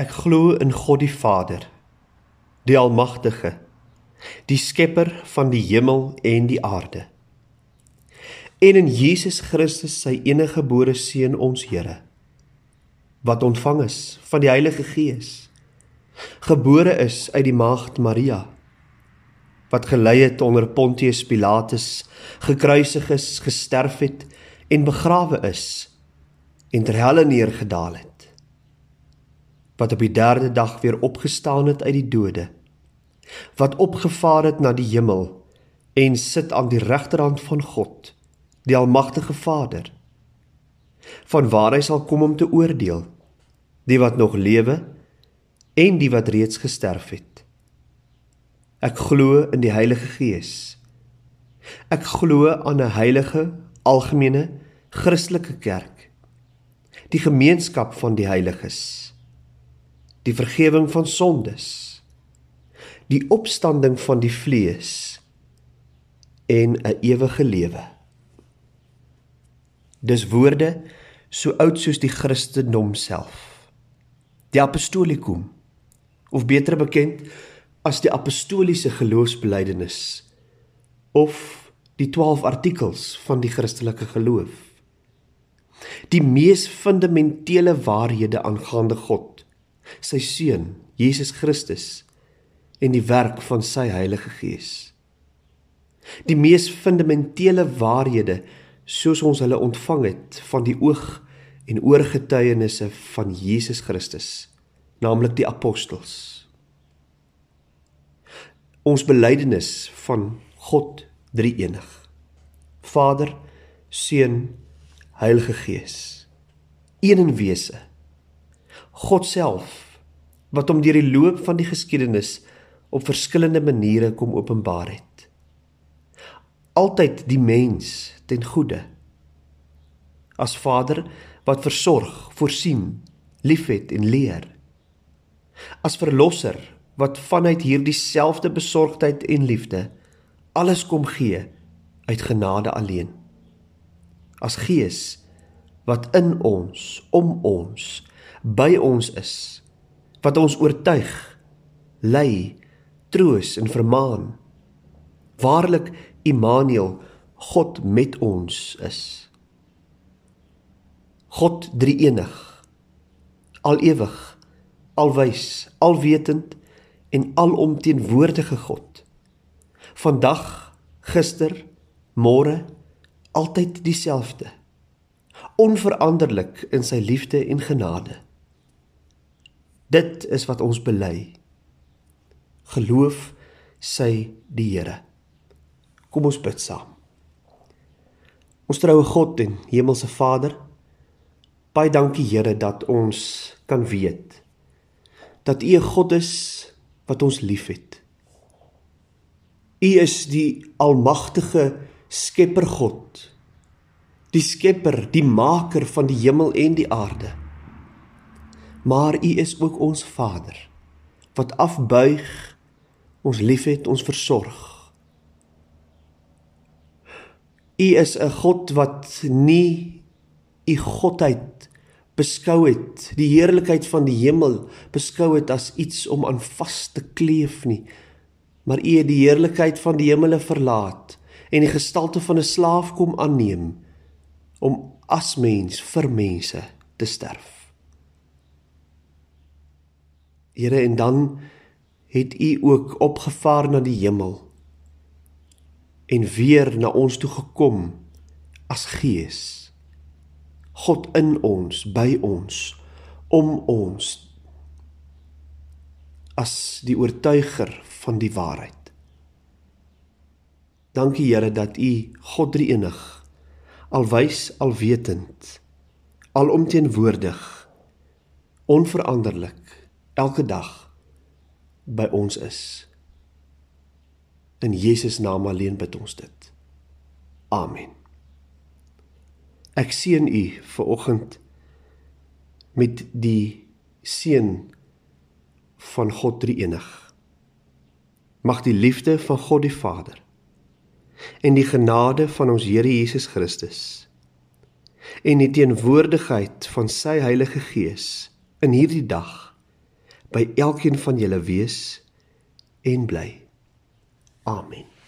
Ek glo in God die Vader, die Almagtige, die Skepper van die hemel en die aarde. En in Jesus Christus, sy enige gebore seun ons Here, wat ontvang is van die Heilige Gees, gebore is uit die maagd Maria, wat gelei het onder Pontius Pilatus, gekruisig is, gesterf het en begrawe is en ter helle neergedaal het wat op die derde dag weer opgestaan het uit die dode wat opgevaar het na die hemel en sit aan die regterhand van God die almagtige Vader van waar hy sal kom om te oordeel die wat nog lewe en die wat reeds gesterf het. Ek glo in die Heilige Gees. Ek glo aan 'n heilige algemene Christelike kerk die gemeenskap van die heiliges die vergifnis van sondes, die opstanding van die vlees en 'n ewige lewe. Dis woorde so oud soos die Christendom self. Die apostolikum of beter bekend as die apostoliese geloofsbelijdenis of die 12 artikels van die Christelike geloof. Die mees fundamentele waarhede aangaande God sy seun Jesus Christus en die werk van sy Heilige Gees. Die mees fundamentele waarhede soos ons hulle ontvang het van die oog en oorgetuienisse van Jesus Christus, naamlik die apostels. Ons belydenis van God drie-enig. Vader, Seun, Heilige Gees. Een in wese God self wat hom deur die loop van die geskiedenis op verskillende maniere kom openbaar het. Altyd die mens ten goeie. As Vader wat versorg, voorsien, liefhet en leer. As verlosser wat vanuit hierdie selfde besorgdheid en liefde alles kom gee uit genade alleen. As Gees wat in ons, om ons by ons is wat ons oortuig lei troos en vermaan. Waarlik Immanuel God met ons is. God drie-enig al ewig alwys alwetend en alomteenwoordige God. Vandag gister môre altyd dieselfde onveranderlik in sy liefde en genade Dit is wat ons bely. Geloof sy die Here. Kom ons bid saam. Ons troue God en Hemelse Vader, baie dankie Here dat ons kan weet dat U 'n God is wat ons liefhet. U is die almagtige Skepper God. Die Skepper, die maker van die hemel en die aarde maar U is ook ons Vader wat afbuig, ons liefhet, ons versorg. U is 'n God wat nie U godheid beskou het, die heerlikheid van die hemel beskou het as iets om aan vas te kleef nie, maar U het die heerlikheid van die hemele verlaat en die gestalte van 'n slaaf kom aanneem om as mens vir mense te sterf. Here en dan het u ook opgevaar na die hemel en weer na ons toe gekom as gees. God in ons by ons om ons as die oortuiger van die waarheid. Dankie Here dat u God drie enig alwys alwetend alomteenwoordig onveranderlik elke dag by ons is. In Jesus naam alleen bid ons dit. Amen. Ek seën u vir oggend met die seën van God Drie-enig. Mag die liefde van God die Vader en die genade van ons Here Jesus Christus en die teenwoordigheid van sy Heilige Gees in hierdie dag by elkeen van julle wees en bly. Amen.